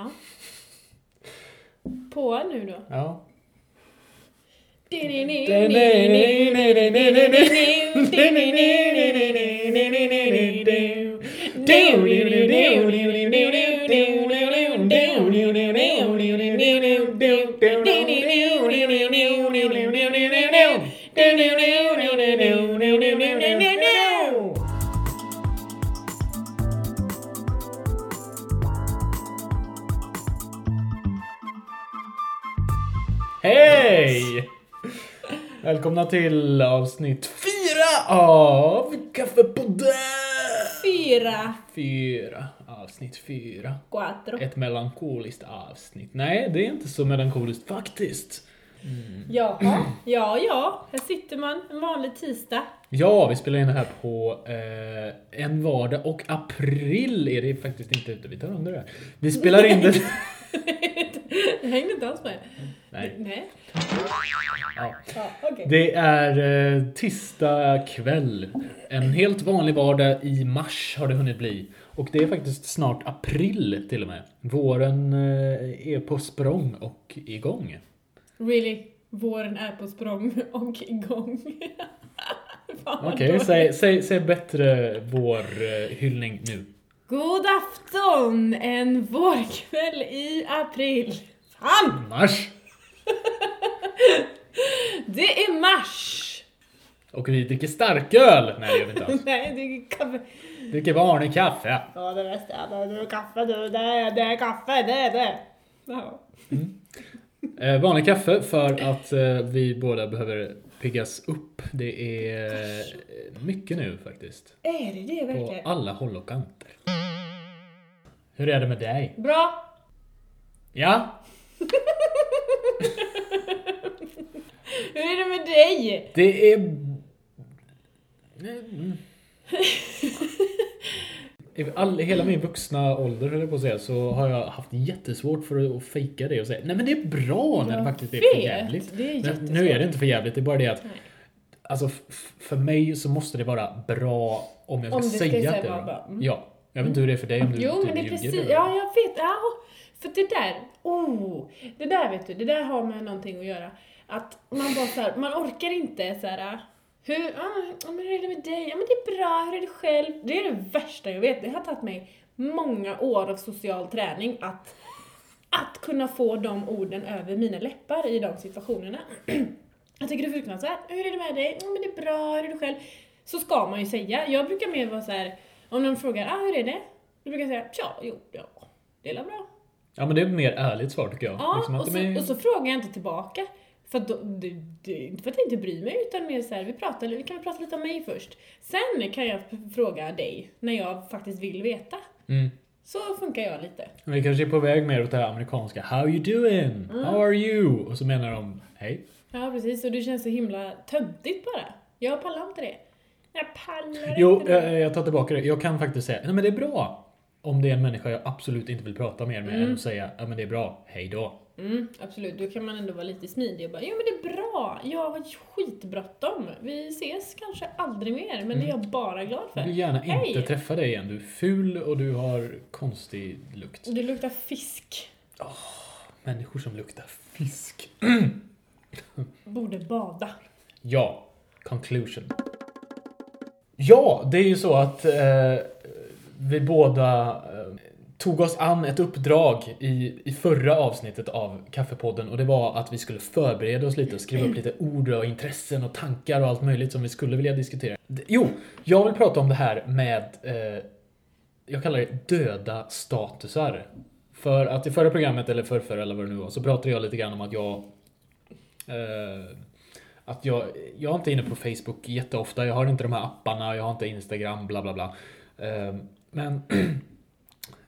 Ja. På nu då. Ja. Till avsnitt fyra av Kaffepodden! Fyra. Fyra. Avsnitt fyra. Quattro. Ett melankoliskt avsnitt. Nej, det är inte så melankoliskt faktiskt. Jaha. Ja, ja. Här sitter man en vanlig tisdag. Ja, vi spelar in det här på eh, en vardag och april är det faktiskt inte ute. Vi tar under det här. Vi spelar in det... Jag hängde inte alls med. Nej. Nej. Ja. Ja, okej. Det är eh, tisdag kväll. En helt vanlig vardag i mars har det hunnit bli. Och det är faktiskt snart april till och med. Våren eh, är på språng och igång. Really? Våren är på språng och igång. Okej, dåligt. säg, säg, säg bättre vårhyllning nu. God afton! En vårkväll i april. Fan! Mars! Det är mars! Och vi dricker starköl! Nej, det gör vi inte alls. Nej, det är kaffe. Dricker vanlig kaffe. Ja, det bästa det är kaffe. Det är, det är kaffe, det är det. Ja. Eh, vanlig kaffe för att eh, vi båda behöver piggas upp. Det är eh, mycket nu faktiskt. Är det det På verkligen? alla håll och kanter. Hur är det med dig? Bra! Ja, Hur är det med dig? det är... Mm. I all, hela min vuxna ålder höll jag på att säga så har jag haft jättesvårt för att fejka det och säga nej men det är bra när det faktiskt är vet. för jävligt. Det är Men nu är det inte för jävligt, det är bara det att Nej. Alltså för mig så måste det vara bra om jag ska Om det ska säga att säga det är bra. Mm. Ja. Jag vet inte hur det är för dig om du Jo, typ men det är precis, eller- ja jag vet, ja, för det där, oh, det där vet du, det där har med någonting att göra. Att man bara så här, man orkar inte så här. hur, ah, men hur är det med dig? Ja men det är bra, hur är det själv? Det är det värsta jag vet, det har tagit mig många år av social träning att, att kunna få de orden över mina läppar i de situationerna. Jag tycker det är fruktansvärt. Hur är det med dig? Ja men det är bra, hur är det själv? Så ska man ju säga. Jag brukar mer vara så här. om någon frågar ah, hur är det? Då brukar jag säga ja, jo, ja, det är bra. Ja men det är ett mer ärligt svar tycker jag. Ja, Liksom och, så, är- och så frågar jag inte tillbaka. För att det, är inte för att jag inte bryr mig utan mer så här, vi pratar, vi kan vi prata lite om mig först. Sen kan jag fråga dig när jag faktiskt vill veta. Mm. Så funkar jag lite. Vi kanske är på väg mer åt det här amerikanska. How you doing? Mm. How are you? Och så menar de hej. Ja precis, och det känns så himla töntigt bara. Jag pallar inte det. Jag pallar Jo, inte det. eh, jag tar tillbaka det. Jag kan faktiskt säga nej men det är bra. Om det är en människa jag absolut inte vill prata mer med Mm. än att säga ja men det är bra, hej då. Mm, absolut, då kan man ändå vara lite smidig och bara jo men det är bra, jag har skitbråttom. Vi ses kanske aldrig mer, men det är jag bara glad Jag vill för. gärna Hej. inte träffa dig igen. Du är ful och du har konstig lukt. Det luktar fisk. Människor som luktar fisk. Borde bada. Ja, conclusion. Ja, det är ju så att eh, vi båda eh, tog oss an ett uppdrag i, i förra avsnittet av Kaffepodden och det var att vi skulle förbereda oss lite och skriva upp lite ord och intressen och tankar och allt möjligt som vi skulle vilja diskutera. Jo, jag vill prata om det här med eh, jag kallar det döda statusar. För att i förra programmet, eller förrförra eller vad det nu var, så pratade jag lite grann om att jag eh, att jag, jag är inte inne på Facebook jätteofta, jag har inte de här apparna, jag har inte Instagram, bla bla bla. Eh, men,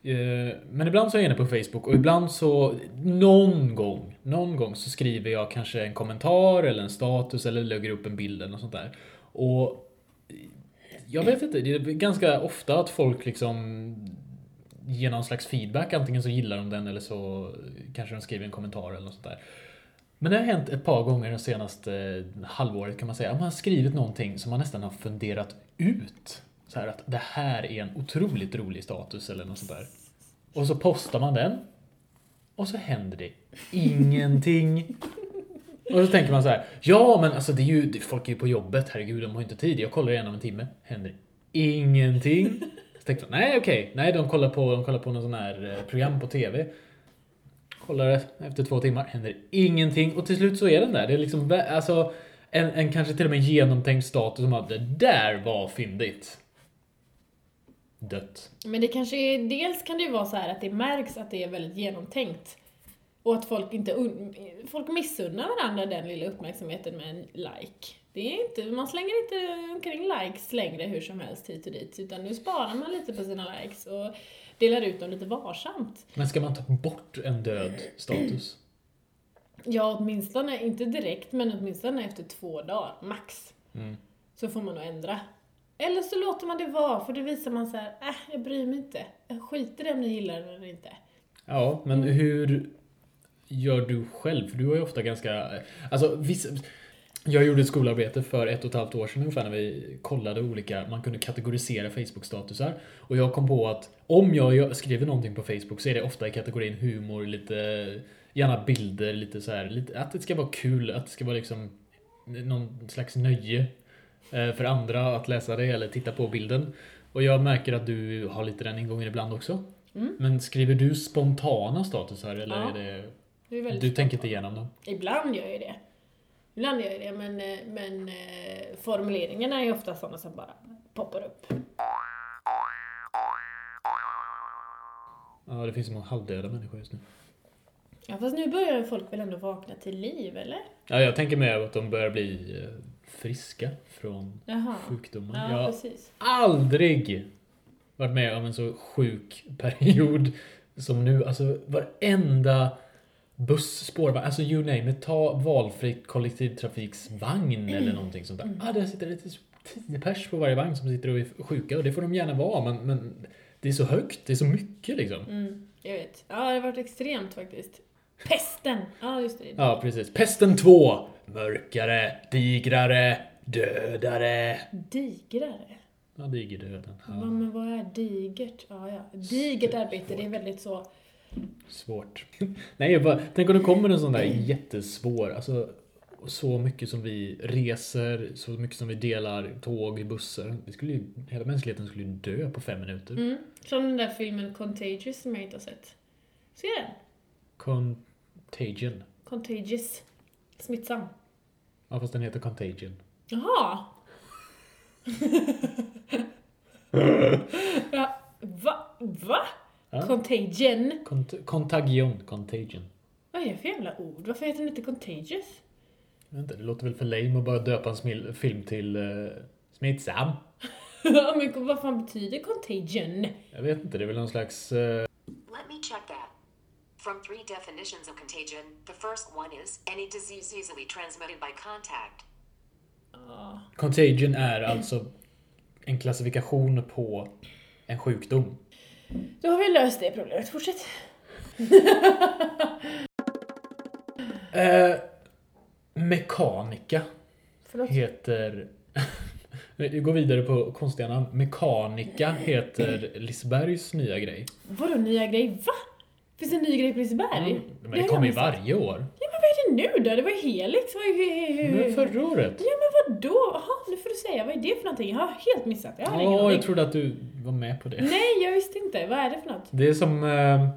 Eh, men ibland så är jag inne på Facebook och ibland så, någon gång, någon gång så skriver jag kanske en kommentar eller en status eller lägger upp en bild eller något sånt där. Och jag vet inte, det är ganska ofta att folk liksom ger någon slags feedback. Antingen så gillar de den eller så kanske de skriver en kommentar eller något sånt där. Men det har hänt ett par gånger det senaste halvåret kan man säga. Man har skrivit någonting som man nästan har funderat ut. Så här att det här är en otroligt rolig status eller något sånt där. Och så postar man den. Och så händer det ingenting. Och så tänker man så här, ja men alltså det är ju, folk är ju på jobbet, herregud de har inte tid. Jag kollar igen om en timme, händer ingenting. Så tänkte man, nej okej, nej de kollar på, de kollar på någon sån här eh, program på TV. Kollar det efter två timmar, händer ingenting. Och till slut så är den där. Det är liksom, alltså en, en kanske till och med genomtänkt status som att det där var fyndigt. Dött. Men det kanske är, dels kan det ju vara så här att det märks att det är väldigt genomtänkt. Och att folk inte un, folk missunnar varandra den lilla uppmärksamheten med en like. Det är inte, man slänger inte omkring likes längre hur som helst hit och dit, utan nu sparar man lite på sina likes och delar ut dem lite varsamt. Men ska man ta bort en död status? Ja, åtminstone, inte direkt, men åtminstone efter två dagar, max. Mm. Så får man nog ändra. Eller så låter man det vara, för då visar man så här, äh, jag bryr mig inte. Jag skiter i om ni gillar det eller inte. Ja, men hur gör du själv? För du har ju ofta ganska... Alltså, vissa... Jag gjorde ett skolarbete för ett och ett halvt år sedan ungefär när vi kollade olika, man kunde kategorisera Facebook-statusar. Och jag kom på att om jag skriver någonting på Facebook så är det ofta i kategorin humor, lite, gärna bilder, lite så här, lite, att det ska vara kul, att det ska vara liksom någon slags nöje för andra att läsa det eller titta på bilden. Och jag märker att du har lite den ingången ibland också. Mm. Men skriver du spontana statusar eller Ja. är det... Det är Du tänker inte igenom dem? Ibland gör jag det. Ibland gör jag det, men, eh, men eh, formuleringarna är ofta sådana som bara poppar upp. Ja, det finns så många halvdöda människor just nu. Ja, fast nu börjar folk väl ändå vakna till liv, eller? Ja, jag tänker mer att de börjar bli eh, friska från Jaha. sjukdomar. Ja, jag har precis. aldrig varit med om en så sjuk period som nu. Alltså varenda buss, spårvagn, alltså you name it. Ta valfritt kollektivtrafiksvagn eller någonting sånt där. Mm. Ah, där sitter det tio pers på varje vagn som sitter och är sjuka och det får de gärna vara men, men det är så högt, det är så mycket liksom. Mm, jag vet. Ja, det har varit extremt faktiskt. Pesten! Ja, just det. Ja, precis. Pesten 2. Mörkare, digrare, dödare. Digrare. Ja, digerdöden. Ja. Ja, Men vad är digert? Ja, ja. Digert arbete, det är väldigt så... svårt. Nej, jag bara, tänk om det kommer en sån där jättesvår, alltså så mycket som vi reser, så mycket som vi delar tåg, bussar. Vi skulle ju, hela mänskligheten skulle ju dö på fem minuter. Mm. Som den där filmen Contagious som jag inte har sett. Se den? Contagion. Contagious. Smittsam. Ja, fast den heter Contagion. Jaha! ja, va? Va? Ja. Contagion? Cont- contagion. Contagion. Vad är det för jävla ord? Varför heter den inte Contagious? Jag vet inte, det låter väl för lame att bara döpa en film till uh, smittsam. Ja, men vad fan betyder contagion? Jag vet inte, det är väl någon slags... eh, Let me check that. From three definitions of contagion, the first one is any disease easily transmitted by contact. Ja. contagion är alltså en klassifikation på en sjukdom. Då har vi löst det problemet. Fortsätt. Eh, mekanika Förlåt. heter... Vi går vidare på konstiga namn. Mekanika heter Lisebergs nya grej. Vadå nya grej? Va? Finns det en ny grej på Liseberg? Mm, Men det jag kommer ju varje år. Ja men vad är det nu då? Det var ju Helix. Vad är, hur, Men förra året. Ja men vadå? Jaha, nu får du säga. Vad är det för någonting? Jag har helt missat. Jag har aning. jag trodde att du var med på det. Nej, jag visste inte. Vad är det för något? Det är som eh,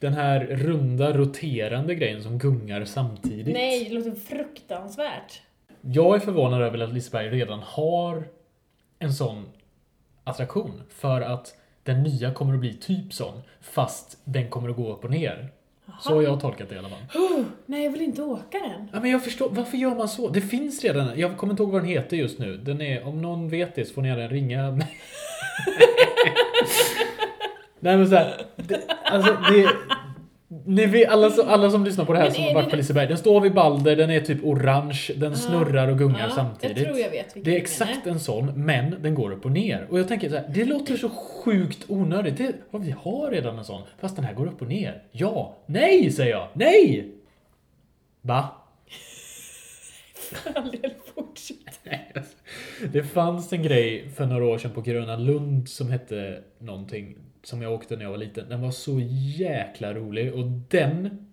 den här runda roterande grejen som gungar samtidigt. Nej, det låter fruktansvärt. Jag är förvånad över att Liseberg redan har en sån attraktion. För att den nya kommer att bli typ sån, fast den kommer att gå upp och ner. Så har jag tolkat det i alla fall. Oh, nej, jag vill inte åka den. Ja, men jag förstår, varför gör man så? Det finns redan, jag kommer inte ihåg vad den heter just nu. Den är, om någon vet det så får ni gärna ringa mig. Nej men såhär, alltså det... Ni vet, alla, alla som lyssnar på det här Men som är har varit på Liseberg, den står vid Balder, den är typ orange, den snurrar och gungar Ja, samtidigt. Jag jag Det är exakt menar. en sån, men den går upp och ner. Och jag tänker så här, det låter så sjukt onödigt. Det, ja, vi har redan en sån, fast den här går upp och ner. Ja, nej säger jag, nej! Va? Alltså. Det fanns en grej för några år sedan på Gröna Lund som hette någonting, som jag åkte när jag var liten. Den var så jäkla rolig och den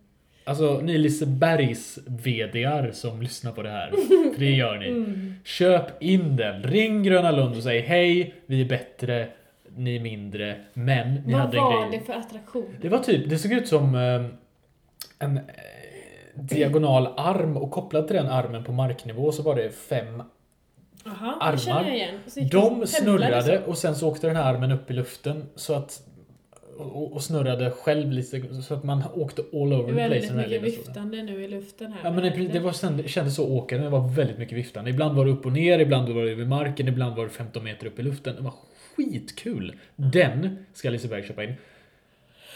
Alltså ni Lisebergs VDR som lyssnar på det här, för det gör ni. Köp in den, ring Gröna Lund och säg hej, vi är bättre, ni är mindre, men ni Vad hade en var grej. det för attraktion? Det var typ, det såg ut som eh, en eh, diagonal arm och kopplat till den armen på marknivå så var det fem Känner armar. De snurrade så. och sen så åkte den här armen upp i luften så att och, och snurrade själv lite så att man åkte all over the place. väldigt mycket viftande nu i luften här. Ja men det, det var, kändes så åkande, det var väldigt mycket viftande. Ibland var det upp och ner, ibland var det över marken, ibland var det 15 meter upp i luften. Det var skitkul! Den ska Liseberg köpa in.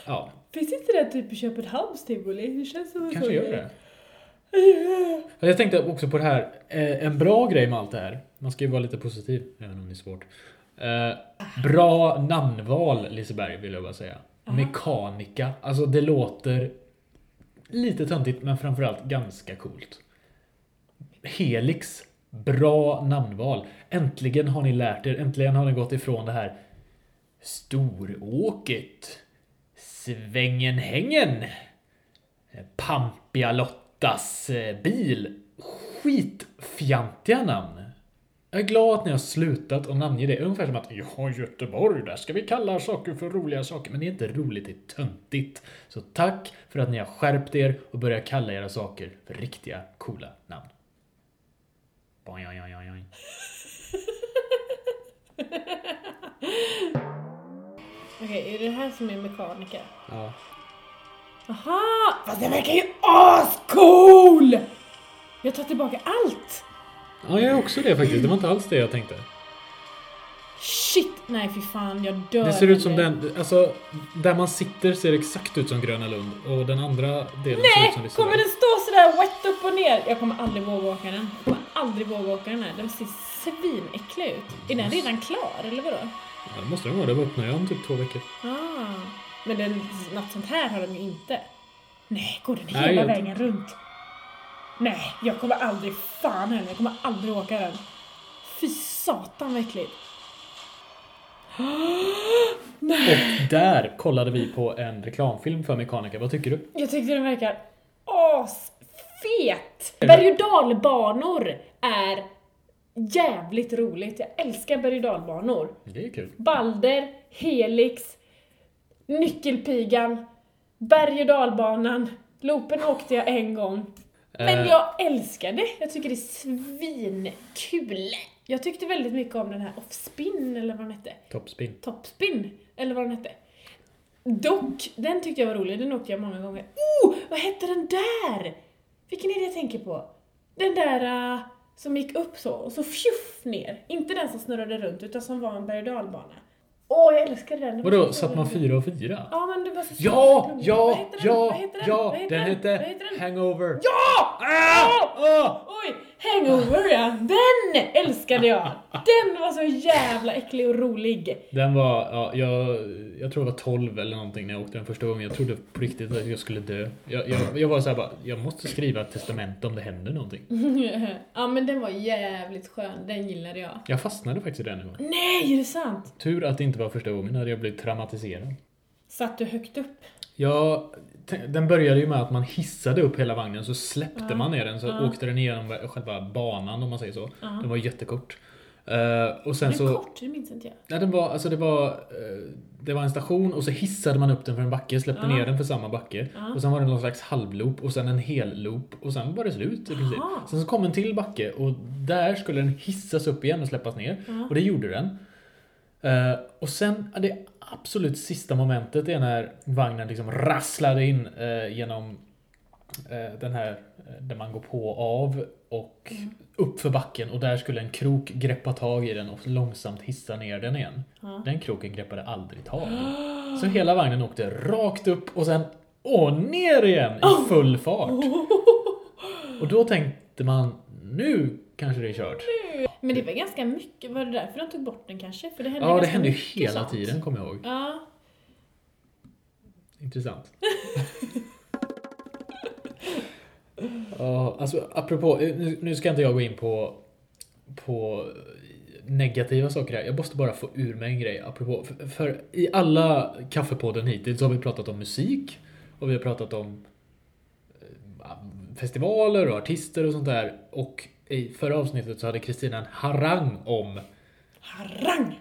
Ja, Finns inte det typ i Köpenhamns tivoli? Det känns som en kanske gör det. Jag tänkte också på det här, eh, en bra grej med allt det här. Man ska ju vara lite positiv, även om det är svårt. Eh, bra namnval Liseberg vill jag bara säga. Mekanika, alltså det låter lite töntigt men framförallt ganska coolt. Helix, bra namnval. Äntligen har ni lärt er, äntligen har ni gått ifrån det här Storåket, Svängenhängen, Pampiga Lottas eh, bil. Skitfjantiga namn. Jag är glad att ni har slutat att namnge det. Ungefär som att ja, Göteborg, där ska vi kalla saker för roliga saker. Men det är inte roligt, det är töntigt. Så tack för att ni har skärpt er och börjat kalla era saker för riktiga, coola namn. Boing, oing, oing, oing. Okej, är det här som är mekaniker? Ja. Aha! Fast den verkar ju ascool! Jag tar tillbaka allt! Ja, jag är också det faktiskt. Det var inte alls det jag tänkte. Shit! Nej fy fan, jag dör. Det ser ut som den, alltså där man sitter ser exakt ut som Gröna Lund och den andra delen ser ut Nej! som Liseberg. Kommer den stå sådär wet upp och ner? Jag kommer aldrig våga åka den. Jag kommer aldrig våga åka den här. Den ser svinäcklig ut. Är den redan klar eller vadå? Ja, det måste den vara. Det öppnar jag om typ två veckor. Ah. Men den, något sånt här har de ju inte. Nej, går den Nej, hela jag- vägen runt? Nej, jag kommer aldrig, fan heller, jag kommer aldrig åka den. Fy satan vad äckligt. Och där kollade vi på en reklamfilm för Mekanika. Vad tycker du? Jag tyckte den verkar asfet! Berg och dalbanor är jävligt roligt. Jag älskar berg och dalbanor. Det är kul. Balder, Helix, Nyckelpigan, berg och dalbanan. Loopen åkte jag en gång. Men Eh. jag älskar det. Jag tycker det är svinkul. Jag tyckte väldigt mycket om den här Offspin, eller vad den hette. Toppspin. Topspin, eller vad den hette. Dock, den tyckte jag var rolig, den åkte jag många gånger. Oh, vad hette den där? Vilken är det jag tänker på? Den där uh, som gick upp så, och så fjuff ner. Inte den som snurrade runt, utan som var en berg och dalbana. Åh, jag älskade den. Vadå, satt man fyra och fyra? Ja, men det var så Ja, ja, ja, ja! Vad heter Den hette? Hangover. Ja! Ah! Ah! Oj, Hangover ja! Den älskade jag! Den var så jävla äcklig och rolig. Den var, ja, jag, jag tror det var 12 eller någonting när jag åkte den första gången. Jag trodde på riktigt att jag skulle dö. Jag, jag, jag var såhär bara, jag måste skriva ett testamente om det händer någonting. ja men den var jävligt skön, den gillade jag. Jag fastnade faktiskt i den en gång. Nej, är det sant? Tur att det inte var första gången, hade jag blivit traumatiserad. Satt du högt upp? Ja, den började ju med att man hissade upp hela vagnen så släppte man ner den så Ja. åkte den igenom själva banan om man säger så. Ja. Den var jättekort. Eh, och sen Men så... kort, det minns inte jag. Nej, den var, alltså det var, eh, det var en station och så hissade man upp den för en backe, släppte Ja. ner den för samma backe. Ja. Och sen var det någon slags halvloop och sen en hel loop och sen var det slut i princip. Sen så kom en till backe och där skulle den hissas upp igen och släppas ner. Ja. Och det gjorde den. Eh, och sen, det absolut sista momentet är när vagnen liksom rasslade in eh, genom eh, den här där man går på och av och Mm. upp för backen och där skulle en krok greppa tag i den och långsamt hissa ner den igen. Ja. Den kroken greppade aldrig tag. Så hela vagnen åkte rakt upp och sen åh, ner igen i full fart. Och då tänkte man, nu kanske det är kört. Men det var ganska mycket, var det därför de tog bort den kanske? För det hände Ja, det hände ju hela sånt. tiden kommer jag ihåg. Ja. Intressant. Ja, alltså apropå, nu, nu ska inte jag gå in på, på negativa saker här. Jag måste bara få ur mig en grej apropå. För, för i alla kaffepodden hittills har vi pratat om musik och vi har pratat om eh, festivaler och artister och sånt där. Och i förra avsnittet så hade Kristina en harang om, Harang!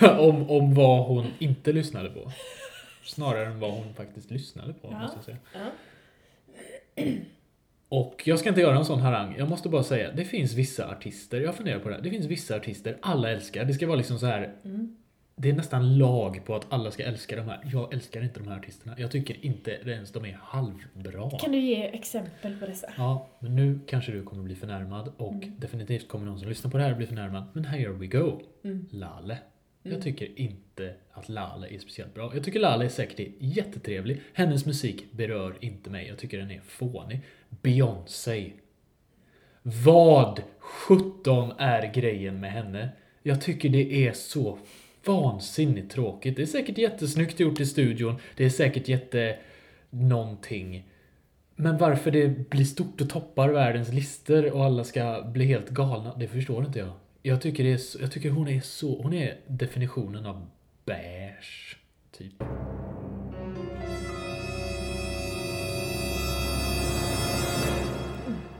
om, om vad hon inte lyssnade på. Snarare än vad hon faktiskt lyssnade på, Ja. måste jag säga. Ja. Och jag ska inte göra en sån harang. Jag måste bara säga, det finns vissa artister, jag funderar på det här. Det finns vissa artister alla älskar. Det ska vara liksom så här. Mm. Det är nästan lag på att alla ska älska de här. Jag älskar inte de här artisterna. Jag tycker inte ens de är halvbra. Kan du ge exempel på dessa? Ja, men nu kanske du kommer bli förnärmad och Mm. definitivt kommer någon som lyssnar på det här bli förnärmad. Men here we go. Mm. Lale. Jag Mm. tycker inte att Lale är speciellt bra. Jag tycker Lale är säkert jättetrevlig. Hennes musik berör inte mig. Jag tycker den är fånig. Beyoncé. Vad 17 är grejen med henne? Jag tycker det är så vansinnigt tråkigt. Det är säkert jättesnyggt gjort i studion. Det är säkert jätte... någonting. Men varför det blir stort och toppar världens listor och alla ska bli helt galna, det förstår inte jag. Jag tycker, det är jag tycker hon är så... Hon är definitionen av beige, typ.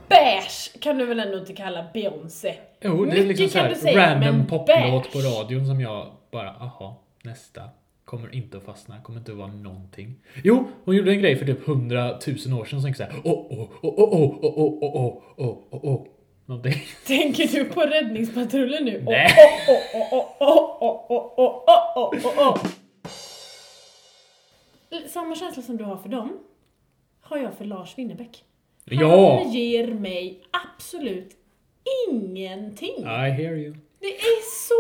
Beige kan du väl ändå inte kalla Beyoncé? Jo, det är Mycket liksom så kan du här säga, random poplåt på radion som jag bara, aha, nästa. Kommer inte att fastna, kommer inte att vara någonting. Jo, hon gjorde en grej för typ hundratusen år sedan som såhär, åh, oh, åh, oh, åh, oh, åh, åh, åh, åh, åh, åh, åh, Någonting. Tänker du på Räddningspatrullen nu? Nej! Samma känsla som du har för dem har jag för Lars Winnerbäck. Han ja. ger mig absolut ingenting. I hear you. Det är så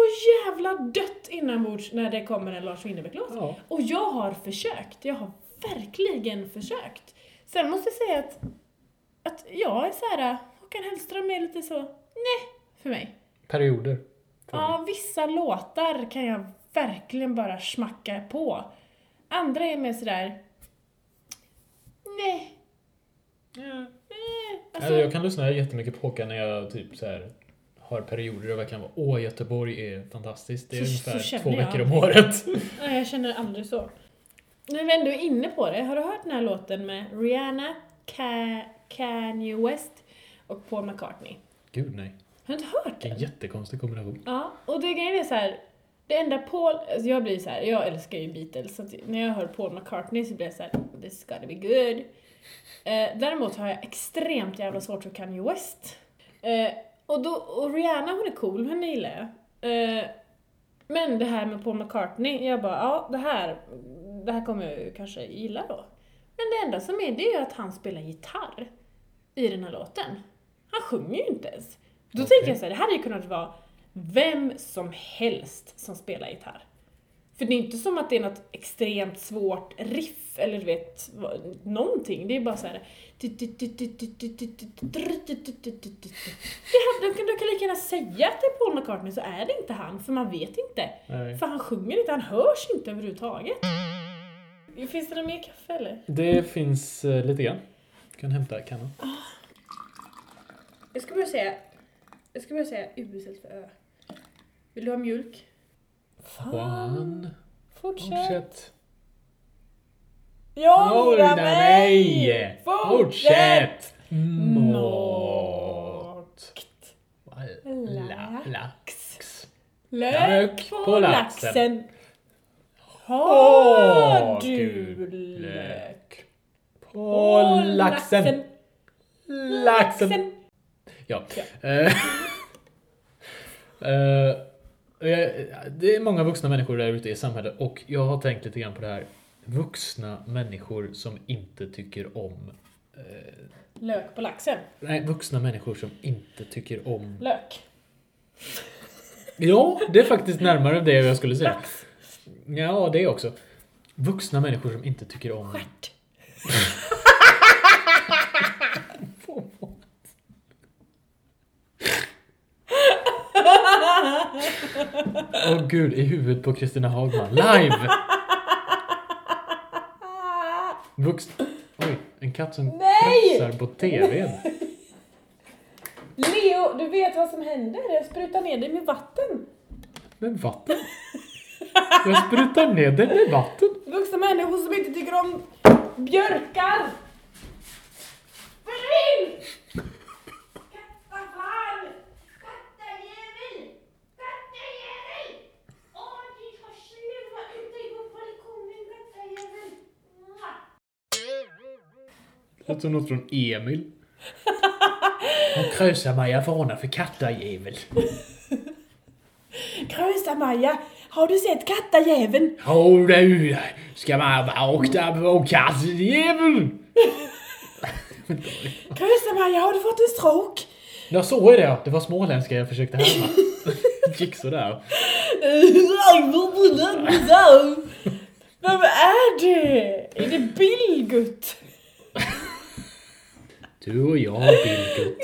jävla dött inombords när det kommer en Lars Winnerbäck-låt. Ja. Och jag har försökt, jag har verkligen försökt. Sen måste jag säga att, att jag är såhär, Håkan Hellström är lite så, nej, för mig. Perioder. Ja, vissa låtar kan jag verkligen bara smacka på. Andra är mer sådär, nej, Ja. nej. Alltså, Alltså, jag kan lyssna jättemycket på Håkan när jag typ så här har perioder och verkligen vara åh Göteborg är fantastiskt. Det är Så- så ungefär känner två jag veckor om året. nej, jag känner aldrig så. När vi ändå är inne på det, har du hört den här låten med Rihanna, Ka- Kanye West och Paul McCartney? Gud nej. Har du inte hört den? en jättekonstig kombination. Ja, och det grejen är så här. Det enda Paul, alltså jag blir så här, jag älskar ju Beatles, så när jag hör Paul McCartney så blir jag så här, this gotta be good. Eh, däremot har jag extremt jävla svårt för Kanye West. Eh, och, då, och Rihanna hon är cool, henne gillar jag. Eh, men det här med Paul McCartney, jag bara, ja det här, det här kommer jag ju kanske gilla då. Men det enda som är, det är ju att han spelar gitarr i den här låten. Han sjunger ju inte ens. Då Okej. tänker jag så här, det hade ju kunnat vara vem som helst som spelar gitarr. För det är inte som att det är något extremt svårt riff eller du vet, någonting. Det är bara så här. Det hade- De kan, de kan lika gärna säga att det är Paul McCartney så är det inte han, för man vet inte. Nej. För han sjunger inte, han hörs inte överhuvudtaget. Finns det något mer kaffe eller? Det finns eh, lite grann. Jag kan hämta kannan. Jag ska börja säga, jag ska börja säga U för Ö. Vill du ha mjölk? Juan. Fortsätt. Fortsätt. Hålla mig! Fortsätt! La- Lax. Lök på laxen. Har du lök? lök På laxen. Laxen. Ja. Ja. Eh, det är många vuxna människor där ute i samhället och jag har tänkt lite grann på det här. Vuxna människor som inte tycker om... Eh, Lök på laxen. nej, vuxna människor som inte tycker om... Lök. Ja, det är faktiskt närmare det jag skulle säga. Lax. Ja, det också. Vuxna människor som inte tycker om... Stjärt. Åh gud, i huvudet på Kristina Hagman. Live! Vuxna... Oj, en katt som Nej! krafsar på TVn. Le Theo, du vet vad som händer? Jag sprutar ner dig med vatten. Men vatten? Jag sprutar ner det med vatten. Vuxna människor som inte tycker om björkar. Försvinn! Kattafan! Kattajävel! Kattajävel! Åh, ni har snuva ut dig på balkongen, kattajävel! Det låter som något från Emil. Han krösar Maja Varna för kattajävel. Krösa-Maja, har du sett kattajäveln? Åh du, ska man vakna på kattajävel? Krösa-Maja, har du fått en stroke? Ja, så är det ja. Det var småländska jag försökte härma. Gick sådär. Vem är det? Är det Billgut? Du och jag, Billgutt.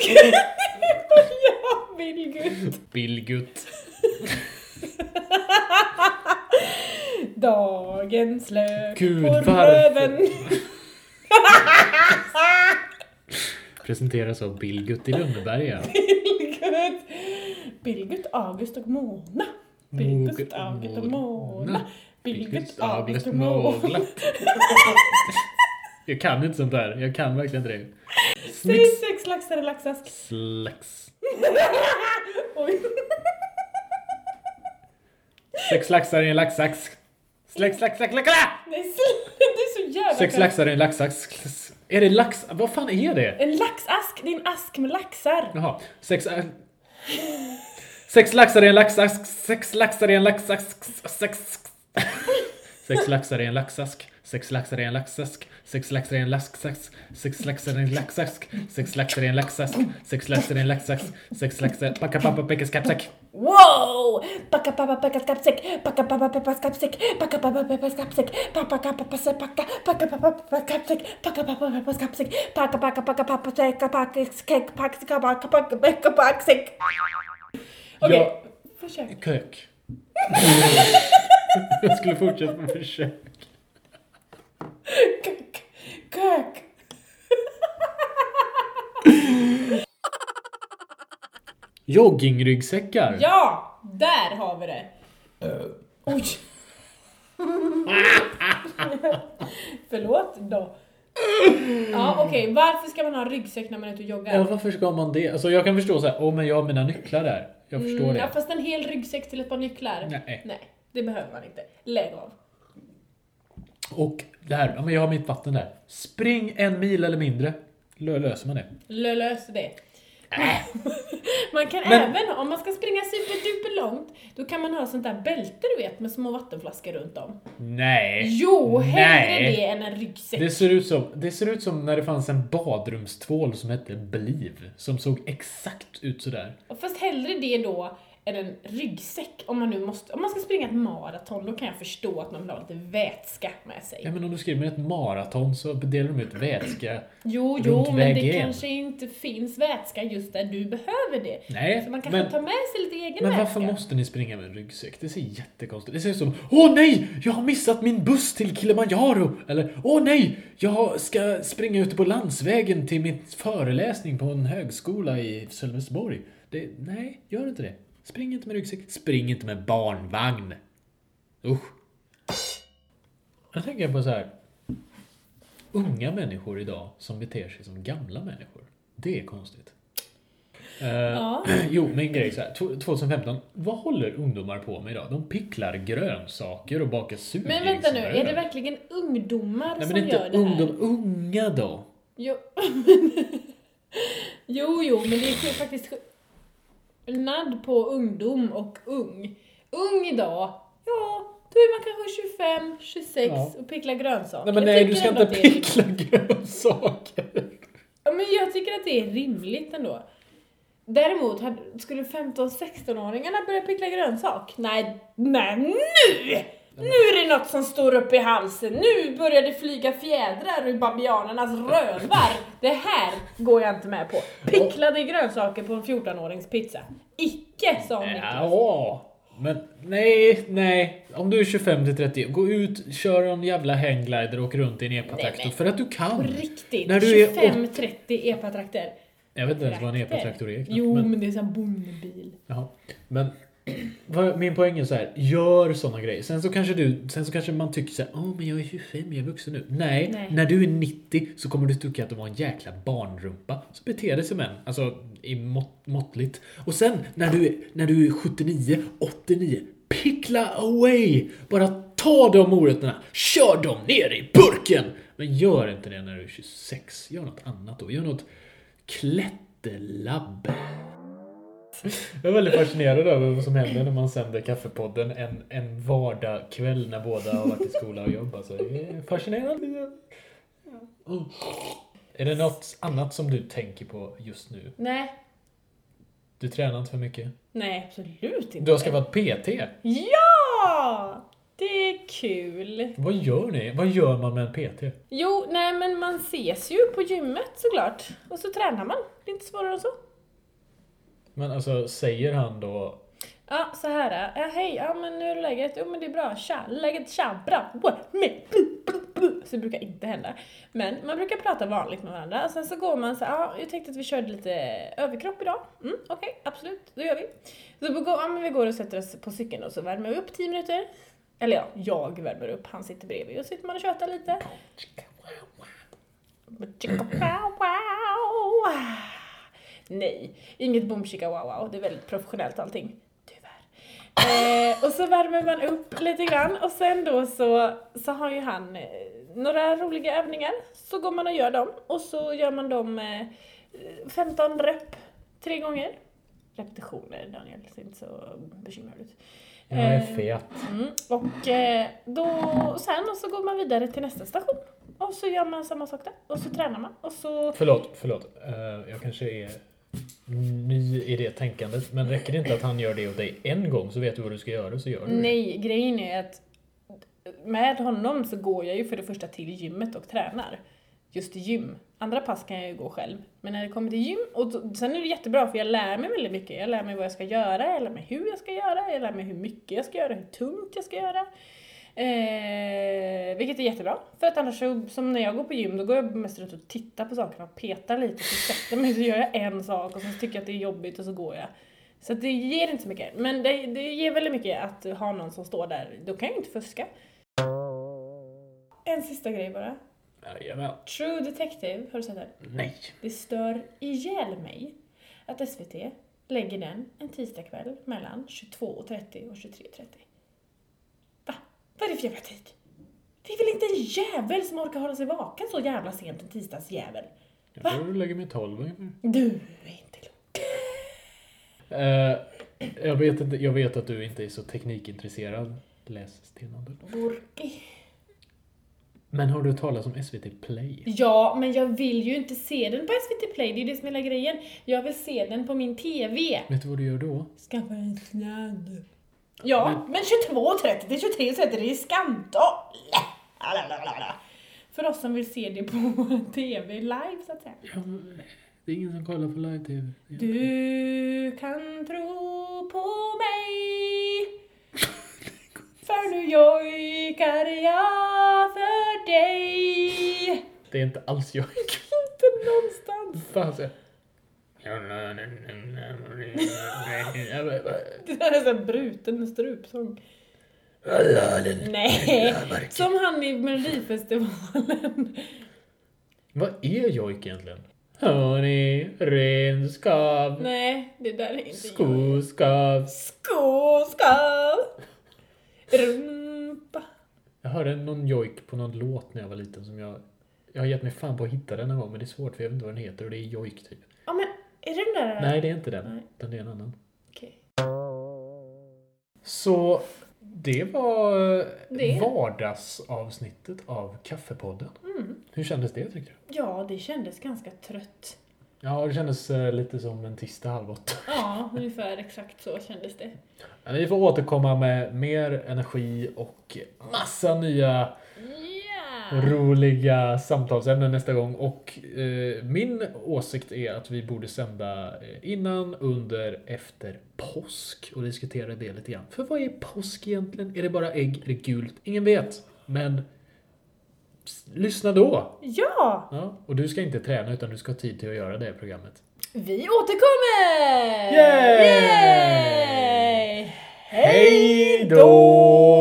ja, Billgut. Billgutt. Dagens lök Gud, på röven. Presenteras av Billgutt i Lönneberga. Billgut. Billgut, August och Mona. Billgut, August och Mona. Billgut, August och Mona. Jag kan inte sånt där. Jag kan verkligen inte det. Säg sex laxar i laxask. Slax. Oj. Sex laxar i en laxax. Sex lax, lax, lax, lax. Det är så, det är så jävla Sex laxar i en laxax. Är det lax? Vad fan är det? En laxask, det är en ask med laxar. Jaha. Sex... äh, Sex laxar i en laxask. Sex laxar i en laxask. Sex... Sex laxar i en laxask. Sex laxar i en laxask. Sex laxar i en laxask. Sex laxar i en laxask. Sex laxar i en laxask. Sex laxar i en laxask. Sex laxar... Packa pappa pekkas kapsäck. Wow! Packa pappa peppas kappsäck, packa pappa peppas kappsäck, packa pappa peppas kappsäck, packa pappa peppas packa, packa pappa peppas kappsäck, packa pappa peppas kappsäck, packa packa packa pappa säcka packa skäck packa packa packa packa packa säck. Okej, försök. Kök. Jag skulle fortsätta med försök. Kök. Joggingryggsäckar. Ja, där har vi det. Oj. Förlåt då. Ja okej, varför ska man ha ryggsäck när man är ute och joggar? Ja, varför ska man det? Alltså jag kan förstå så här, åh men jag har mina nycklar där. Jag förstår Mm, ja, det. fast en hel ryggsäck till ett par nycklar? Nej. Nej, det behöver man inte. Lägg av. Och det här, ja men jag har mitt vatten där. Spring en mil eller mindre. Lö- Löser man det? Lö- Lös det. Man kan Äh. Men- även, om man ska springa superduper långt, då kan man ha sånt där bälte du vet med små vattenflaskor runt om. Nej. Jo, hellre Nej. det än en ryggsäck. Det ser, ut som, det ser ut som när det fanns en badrumstvål som hette Believe. Som såg exakt ut sådär. Fast hellre det då än en ryggsäck. Om man nu måste, om man ska springa ett maraton, då kan jag förstå att man vill ha lite vätska med sig. Ja men om du skriver ett maraton så delar de ut vätska. Jo, runt jo, men det kanske inte finns vätska just där du behöver det. Nej, Så man kanske men- tar med sig lite egen Men väska. varför måste ni springa med en ryggsäck? Det ser jättekonstigt Det ser ut som Åh nej! Jag har missat min buss till Kilimanjaro! Eller Åh nej! Jag ska springa ute på landsvägen till min föreläsning på en högskola i Sölvesborg. Det, nej, gör inte det. Spring inte med ryggsäck. Spring inte med barnvagn. Usch. Jag tänker på så här. Unga människor idag som beter sig som gamla människor. Det är konstigt. Eh, Ja. Jo, men en grej så här. tw- 2015. Vad håller ungdomar på med idag? De picklar grönsaker och bakar surdegsbröd. Men vänta nu, är det verkligen ungdomar Nej som men inte gör det här? ungdom, unga då. Jo. jo, jo, men det är faktiskt skillnad på ungdom och ung. Ung idag, ja, då är man kanske 25, 26 Ja. och picklar grönsaker. Nej men nej, du ska inte pickla grönsaker. Ja, men jag tycker att det är rimligt ändå. Däremot, skulle 15-16-åringarna börja pickla grönsak? Nej, nej nu! Nu är det något som står upp i halsen, nu börjar det flyga fjädrar ur babianernas rövar. Det här går jag inte med på. Picklade grönsaker på en 14-årings pizza. Icke, sa Niklas. Ja, men nej, nej. Om du är 25 till 30, gå ut, kör en jävla hangglider och åk runt i en epatraktor för att du På kan. riktigt, När du är 25-30 epatrakter. Jag vet inte ens vad en Traktor. epatraktor är. knappt, Jo, men- men det är en bondebil. Jaha. Men min poäng är så här, gör såna grejer. Sen så kanske du, sen så kanske man tycker så här, åh men jag är 25, jag är vuxen nu. Nej, Nej. när du är 90 så kommer du tycka att du var en jäkla barnrumpa. Så bete dig som en, alltså i mått, måttligt. Och sen när du, är- när du är 79, 89, pickla away! Bara ta de morötterna, kör dem ner i burken! Men gör inte det när du är 26, gör något annat då. Gör något klätterlabb. Jag är väldigt fascinerad över vad som händer när man sänder Kaffepodden en, en vardagkväll när båda har varit i skola och jobb. Alltså, det är fascinerande. Mm. Är det något annat som du tänker på just nu? Nej, Du tränar inte för mycket? nej absolut inte. Du har skaffat PT? Ja! Det är kul. Vad gör ni? Vad gör man med en PT? Jo, nej men man ses ju på gymmet såklart. Och så tränar man. Det är inte svårare än så. Men alltså, säger han då... Ja, så här. Ja, hej, ja men hur är läget? Jo men det är bra. Tja, läget tja, bra. Wow. Så det brukar inte hända. Men man brukar prata vanligt med varandra. Och sen så går man så ja jag tänkte att vi körde lite överkropp idag. Mm, okej, absolut, då gör vi. Så vi går, ja, men vi går och sätter oss på cykeln och så värmer vi upp 10 minuter. Eller ja, jag värmer upp, han sitter bredvid och sitter man och tjötar lite. Nej, inget boom chicka wow wow. Det är väldigt professionellt allting. Tyvärr. Eh, och så värmer man upp lite grann och sen då så, så har ju han eh, några roliga övningar. Så går man och gör dem och så gör man dem eh, 15 rep tre gånger. Repetitioner Daniel, ser inte så bekymrad ut. Jag är Eh, fet. Mm. Och eh, då, sen och så går man vidare till nästa station. Och så gör man samma sak där. Och så tränar man. Och så... Förlåt, förlåt. Jag kanske är ny i det tänkandet. Men räcker det inte att han gör det åt dig en gång så vet du vad du ska göra så gör du det. Nej, grejen är att med honom så går jag ju för det första till gymmet och tränar. Just gym. Andra pass kan jag ju gå själv. Men när det kommer till gym, och sen är det jättebra för jag lär mig väldigt mycket. Jag lär mig vad jag ska göra, jag lär mig hur jag ska göra, jag lär mig hur mycket jag ska göra, hur tungt jag ska göra. Eh, vilket är jättebra. För att annars så, som när jag går på gym, då går jag mest runt och tittar på sakerna och petar lite. Så sätter mig så gör jag en sak och så tycker jag att det är jobbigt och så går jag. Så det ger inte så mycket. Men det, det ger väldigt mycket att ha någon som står där. Då kan jag ju inte fuska. En sista grej bara. Jajamän. True Detective, har du sett den? Nej. Det stör ihjäl mig att SVT lägger den en tisdagkväll mellan 22.30 och 23.30. Va? Vad är det för jävla tid? Det är väl inte en jävel som orkar hålla sig vaken så jävla sent en tisdagsjävel? Jag tror du lägger mig 12 ungefär. Du är inte klok. Eh, jag, vet inte, jag vet att du inte är så teknikintresserad. Läs Stenåldern. Burki. Men har du hört talas om SVT Play? Ja, men jag vill ju inte se den på SVT Play, det är det som är hela grejen. Jag vill se den på min TV. Vet du vad du gör då? Skaffa en sladd. Ja, men 22.30 till 23.30 det är skandal! För oss som vill se det på TV live så att säga. Ja, det är ingen som kollar på live-tv. Du kan tro på mig För nu jojkar jag för dig Det är inte alls jag. Inte någonstans Fan. Det där är så här bruten strupsång. Nej, som han i Melodifestivalen. Vad är jojk egentligen? Hörni, renskav, Nej, det där är inte skoskav. Skoskav. Rumpa. Jag hörde någon jojk på någon låt när jag var liten som jag... Jag har gett mig fan på att hitta den någon gång men det är svårt för jag vet inte vad den heter och det är jojk typ. Är det den där? Nej, det är inte den. Nej. Det är en annan. Okej. Så det var Det. vardagsavsnittet av Kaffepodden. Mm. Hur kändes det tyckte du? Ja, det kändes ganska trött. Ja, det kändes eh, lite som en tisdag halv åtta. Ja, ungefär exakt så kändes det. Men Vi får återkomma med mer energi och massa nya! Roliga samtalsämnen nästa gång. Och eh, min åsikt är att vi borde sända eh, innan, under, efter påsk och diskutera det lite grann. För vad är påsk egentligen? Är det bara ägg? Är det gult? Ingen vet. Men lyssna då. Ja! Ja, och du ska inte träna utan du ska ha tid till att göra det programmet. Vi återkommer! Yay! Yay! Hej då!